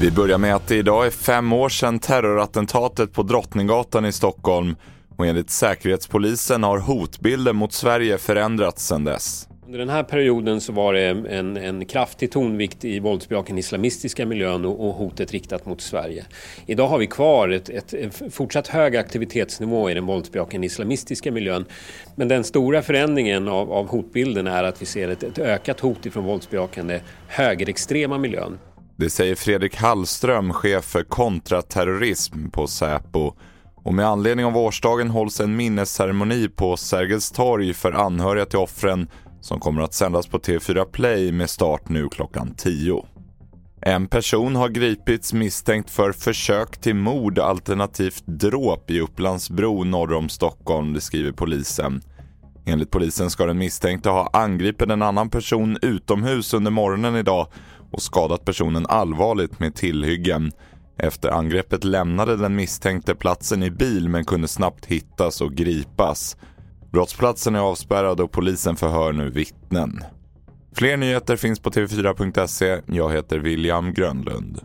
Vi börjar med att det idag är fem år sedan terrorattentatet på Drottninggatan i Stockholm och enligt Säkerhetspolisen har hotbilden mot Sverige förändrats sedan dess. Under den här perioden så var det en, en kraftig tonvikt i våldsbejakande islamistiska miljön och, och, hotet riktat mot Sverige. Idag har vi kvar ett, ett, ett fortsatt hög aktivitetsnivå i den våldsbejakande islamistiska miljön. Men den stora förändringen av, av hotbilden är att vi ser ett, ett ökat hot ifrån våldsbejakande högerextrema miljön. Det säger Fredrik Hallström, chef för kontraterrorism på Säpo. Och med anledning av årsdagen hålls en minnesceremoni på Sergels torg för anhöriga till offren som kommer att sändas på TV4 Play med start nu klockan 10. En person har gripits misstänkt för försök till mord alternativt dråp i Upplandsbro norr om Stockholm, det skriver polisen. Enligt polisen ska den misstänkte ha angripit en annan person utomhus under morgonen idag och skadat personen allvarligt med tillhyggen. Efter angreppet lämnade den misstänkte platsen i bil men kunde snabbt hittas och gripas. Brottsplatsen är avspärrad och polisen förhör nu vittnen. Fler nyheter finns på tv4.se. Jag heter William Grönlund.